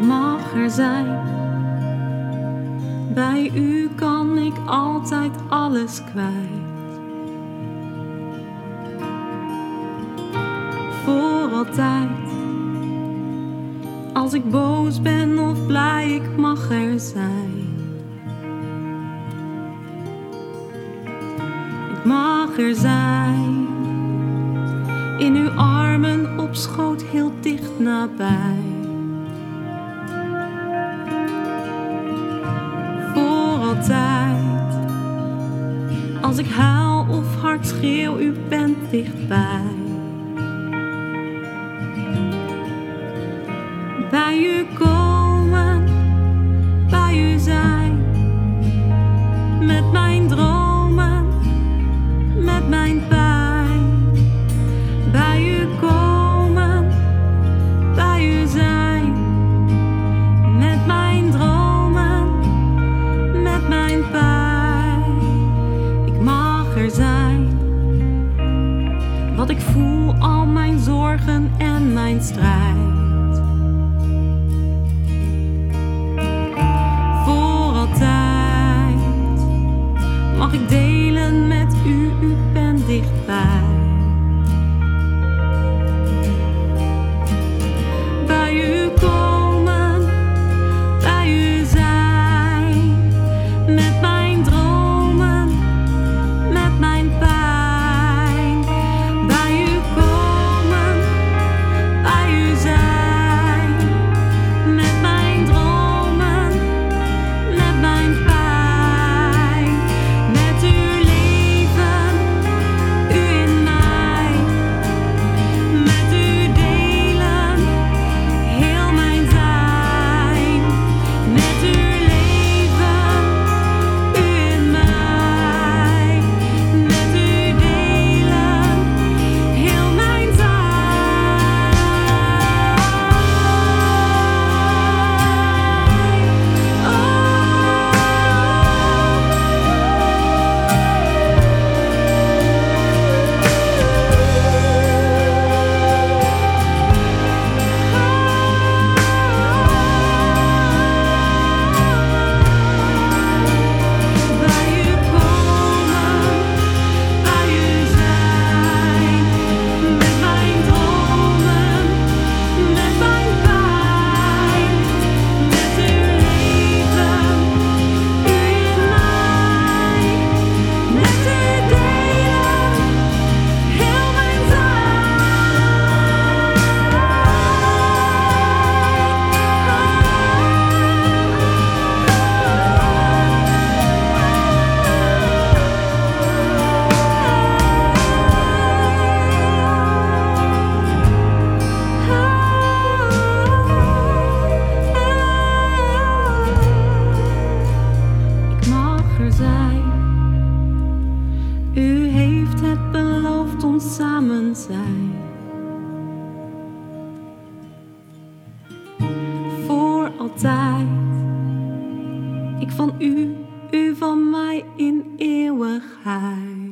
mag er zijn. Bij u kan ik altijd alles kwijt. Voor altijd. Als ik boos ben of blij, ik mag er zijn. Ik mag er zijn. In uw armen op schoot heel dicht nabij. Als ik huil of hard schreeuw, u bent dichtbij. Bij u zijn. Wat ik voel, al mijn zorgen en mijn strijd. Samen zijn. Voor altijd. Ik van u, u van mij in eeuwigheid.